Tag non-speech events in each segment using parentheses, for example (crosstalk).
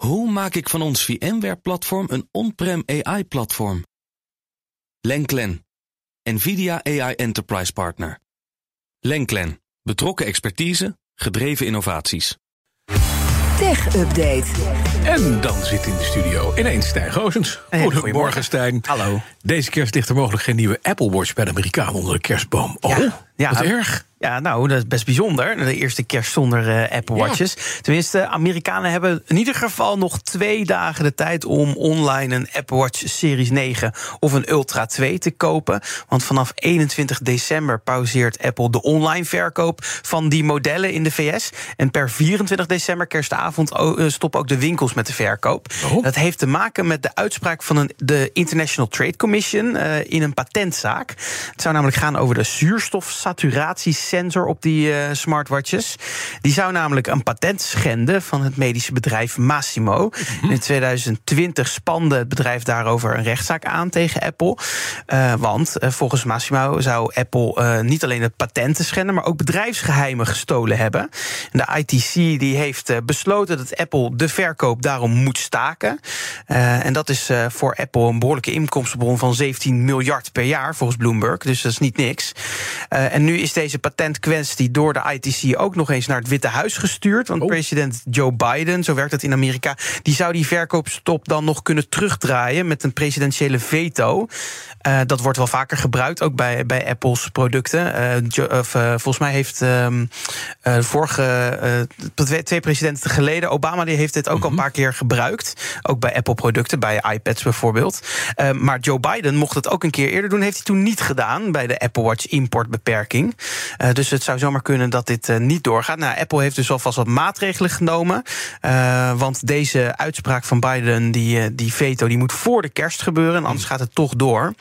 Hoe maak ik van ons VMware-platform een on-prem AI-platform? Lenklen, NVIDIA AI Enterprise Partner. Lenklen, betrokken expertise, gedreven innovaties. Tech Update. En dan zit in de studio ineens Stijn Goosens. Goedemorgen, goedemorgen. Stijn. Hallo. Deze kerst ligt er mogelijk geen nieuwe Apple Watch bij de Amerikanen onder de kerstboom. Oh, Ja, ja. wat erg. Ja, nou, dat is best bijzonder. De eerste kerst zonder eh, Apple Ja. Watches. Tenminste, Amerikanen hebben in ieder geval nog twee dagen de tijd om online een Apple Watch Series 9 of een Ultra 2 te kopen. Want vanaf 21 december pauzeert Apple de online verkoop van die modellen in de VS. En per 24 december, kerstavond, eh, stoppen ook de winkels met de verkoop. Oh. Dat heeft te maken met de uitspraak van een, de International Trade Commission eh, in een patentzaak. Het zou namelijk gaan over de zuurstofsaturatiesensor op die eh, smartwatches. Die zou namelijk een patent schenden van het medische bedrijf Massimo. In 2020 spande het bedrijf daarover een rechtszaak aan tegen Apple. Eh, want eh, volgens Massimo zou Apple niet alleen het patenten schenden, maar ook bedrijfsgeheimen gestolen hebben. En de ITC die heeft besloten dat Apple de verkoop daarom moet staken. En dat is voor Apple een behoorlijke inkomstenbron van 17 miljard per jaar, volgens Bloomberg. Dus dat is niet niks. En nu is deze patentkwestie door de ITC ook nog eens naar het Witte Huis gestuurd. Want Oh. president Joe Biden, zo werkt het in Amerika, die zou die verkoopstop dan nog kunnen terugdraaien met een presidentiële veto. Eh, dat wordt wel vaker gebruikt, ook bij, bij Apple's producten. Eh, of, eh, volgens mij heeft ehm, eh, vorige twee, presidenten geleden, Obama, die heeft dit ook al een paar keer gebruikt. Ook bij Apple-producten, bij iPads bijvoorbeeld. Maar Joe Biden mocht het ook een keer eerder doen, heeft hij toen niet gedaan bij de Apple Watch importbeperking. Eh, dus het zou zomaar kunnen dat dit eh, niet doorgaat. Nou, Apple heeft dus alvast wat maatregelen genomen. Eh, want deze uitspraak van Biden, die, die veto, die moet voor de kerst gebeuren. En anders gaat het toch door.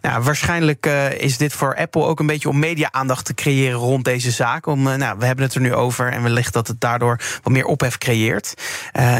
Nou, waarschijnlijk is dit voor Apple ook een beetje om media-aandacht te creëren rond deze zaak. Om, nou, we hebben het er nu over en wellicht dat het daardoor wat meer ophef creëert.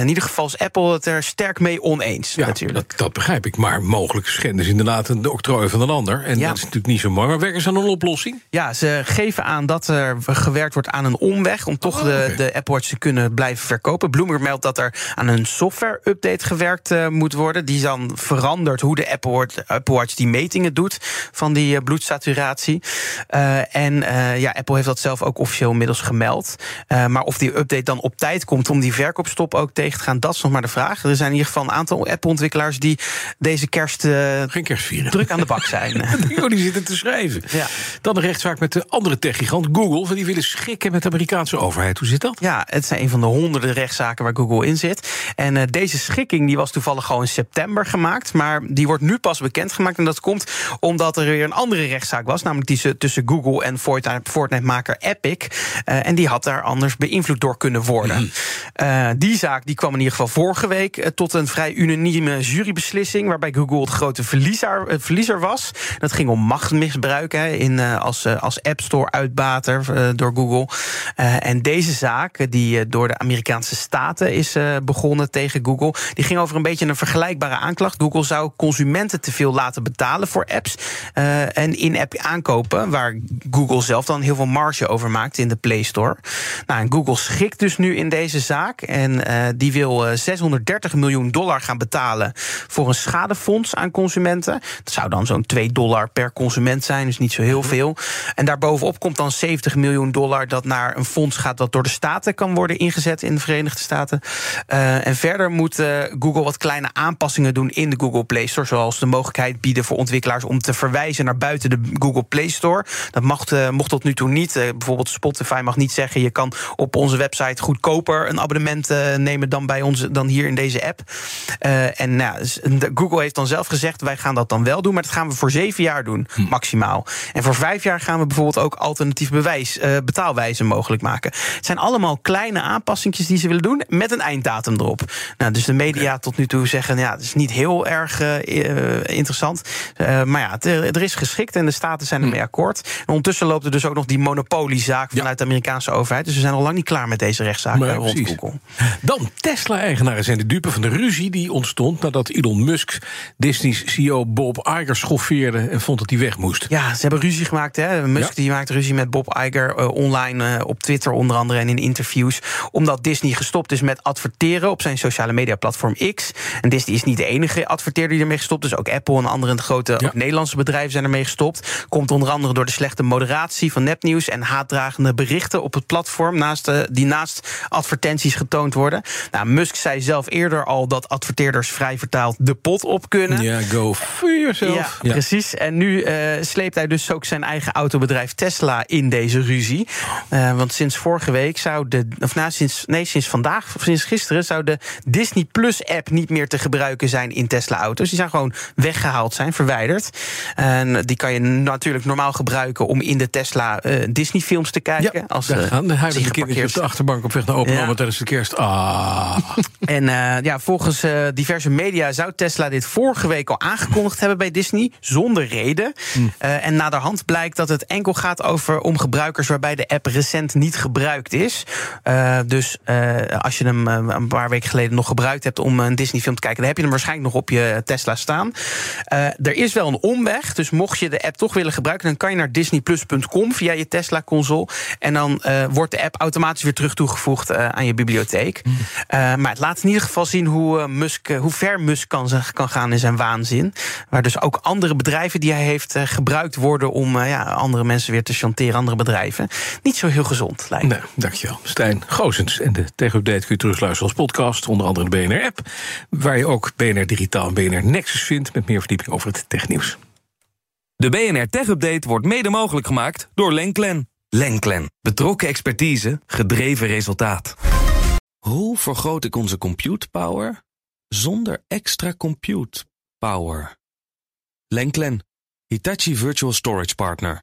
In ieder geval is Apple het er sterk mee oneens. Ja, natuurlijk. dat, dat begrijp ik. Maar mogelijk schenden ze inderdaad een octrooi van een ander. En Ja. dat is natuurlijk niet zo mooi. Maar werken ze aan een oplossing? Ja, ze geven aan dat er gewerkt wordt aan een omweg om toch Oh, de, de Apple Watch te kunnen blijven verkopen. Bloomberg meldt dat er aan een software-update gewerkt eh, moet worden. Die dan verandert hoe de Apple Watch, Apple Watch die metingen doet van die eh, bloedsaturatie. Eh, en ja, Apple heeft dat zelf ook officieel inmiddels gemeld. Maar of die update dan op tijd komt om die verkoopstop ook tegen te gaan, dat is nog maar de vraag. Er zijn in ieder geval een aantal Apple-ontwikkelaars die deze kerst Geen kerstvieren. druk aan de bak zijn. (laughs) Oh, die zitten te schrijven. Ja. Dan de rechtszaak met de andere techgigant Google. Want die willen schikken met de Amerikaanse overheid. Hoe zit dat? Ja, het zijn een van de honderden rechtszaken waar Google in zit. En eh, deze schikking die was toevallig al in september gemaakt. Maar die wordt nu pas bekendgemaakt. En dat komt omdat er weer een andere rechtszaak was. Namelijk die tussen Google en Fortnite- Fortnite-maker Epic. Eh, en die had daar anders beïnvloed door kunnen worden. Eh, die zaak die kwam in ieder geval vorige week tot een vrij unanieme jurybeslissing. Waarbij Google het grote verliezer, verliezer was. Dat ging om machtsmisbruik hè, in, als, als App Store uitbater eh, door Google. Eh, en deze zaak, eh, die door de Amerikaanse staten is begonnen tegen Google, die ging over een beetje een vergelijkbare aanklacht. Google zou consumenten te veel laten betalen voor apps en in-app aankopen, waar Google zelf dan heel veel marge over maakt in de Play Store. Nou, en Google schikt dus nu in deze zaak en die wil eh, 630 miljoen dollar gaan betalen voor een schadefonds aan consumenten. Dat zou dan zo'n 2 dollar per consument zijn, dus niet zo heel veel. En daarbovenop komt dan 70 miljoen dollar dat naar een fonds gaat dat door de staten kan worden ingezet in de Verenigde Staten. Eh, en verder moet eh, Google wat kleine aanpassingen doen in de Google Play Store, zoals de mogelijkheid bieden voor ontwikkelaars om te verwijzen naar buiten de Google Play Store. Dat mocht, eh, mocht tot nu toe niet. Bijvoorbeeld Spotify mag niet zeggen je kan op onze website goedkoper een abonnement nemen dan bij ons dan hier in deze app. En nou, dus Google heeft dan zelf gezegd wij gaan dat dan wel doen, maar dat gaan we voor zeven jaar doen maximaal. En voor vijf jaar gaan we bijvoorbeeld ook alternatief bewijs, eh, betaalwijzen mogelijk maken. Het zijn allemaal kleine aanpassingjes die ze willen doen met een einddatum erop. Nou, dus de media tot nu toe zeggen ja, het is niet heel erg eh, eh, interessant. Maar ja, het, er is geschikt en de staten zijn ermee akkoord. En ondertussen loopt er dus ook nog die monopoliezaak Ja. vanuit de Amerikaanse overheid. Dus we zijn al lang niet klaar met deze rechtszaak Maar rond precies. Google. Dan Tesla-eigenaren zijn de dupe van de ruzie die ontstond nadat Elon Musk Disney's CEO Bob Iger schoffeerde en vond dat hij weg moest. Ja, ze hebben ruzie gemaakt. Hè? Musk Ja. die maakt ruzie ruzie met Bob Iger eh, online eh, op Twitter onder andere en in interviews. Omdat Disney gestopt is met adverteren op zijn sociale media platform X. En Disney is niet de enige adverteerder die ermee gestopt is. Ook Apple en andere grote Nederlandse bedrijven zijn ermee gestopt. Komt onder andere door de slechte moderatie van nepnieuws en haatdragende berichten op het platform naast, uh, die naast advertenties getoond worden. Nou, Musk zei zelf eerder al dat adverteerders vrij vertaald de pot op kunnen. Ja, go for yourself. Ja, precies. En nu uh, sleept hij dus ook zijn eigen autobedrijf Tesla in deze ruzie. Uh, want sinds vorige week zou de, of nou, sinds, nee, sinds vandaag of sinds gisteren zou de Disney Plus app niet meer te gebruiken zijn in Tesla-auto's. Die zijn gewoon weggehaald zijn, verwijderd. En die kan je natuurlijk normaal gebruiken om in de Tesla uh, Disney-films te kijken. Ja, als daar gaan de huidige kinderen op de achterbank op weg naar open ja. tijdens de kerst. Ah. (laughs) En ja, volgens diverse media zou Tesla dit vorige week al aangekondigd hebben bij Disney, zonder reden. Mm. En naderhand blijkt dat het enkel gaat over om gebruikers waarbij de app recent niet gebruikt is. dus als je hem een paar weken geleden nog gebruikt hebt om een Disney-film te kijken, dan heb je hem waarschijnlijk nog op je Tesla staan. er is wel een omweg, dus mocht je de app toch willen gebruiken, dan kan je naar disneyplus.com via je Tesla-console. En dan wordt de app automatisch weer terug toegevoegd aan je bibliotheek. Mm. maar het laat in ieder geval zien hoe, Musk, hoe ver Musk kan, kan gaan in zijn waanzin. Waar dus ook andere bedrijven die hij heeft gebruikt worden om ja, andere mensen weer te chanteren, andere bedrijven. Niet zo heel gezond, lijkt me. Nee, dankjewel. Stijn Goosens. En de Tech-update kun je terugluisteren als podcast, onder andere de BNR-app. Waar je ook BNR Digitaal en BNR Nexus vindt met meer verdieping over het technieuws. De BNR Tech Update wordt mede mogelijk gemaakt door Lenklen. Lenklen. Betrokken expertise, gedreven resultaat. Hoe vergroot ik onze compute power zonder extra compute power? Lenklen. Hitachi Virtual Storage Partner.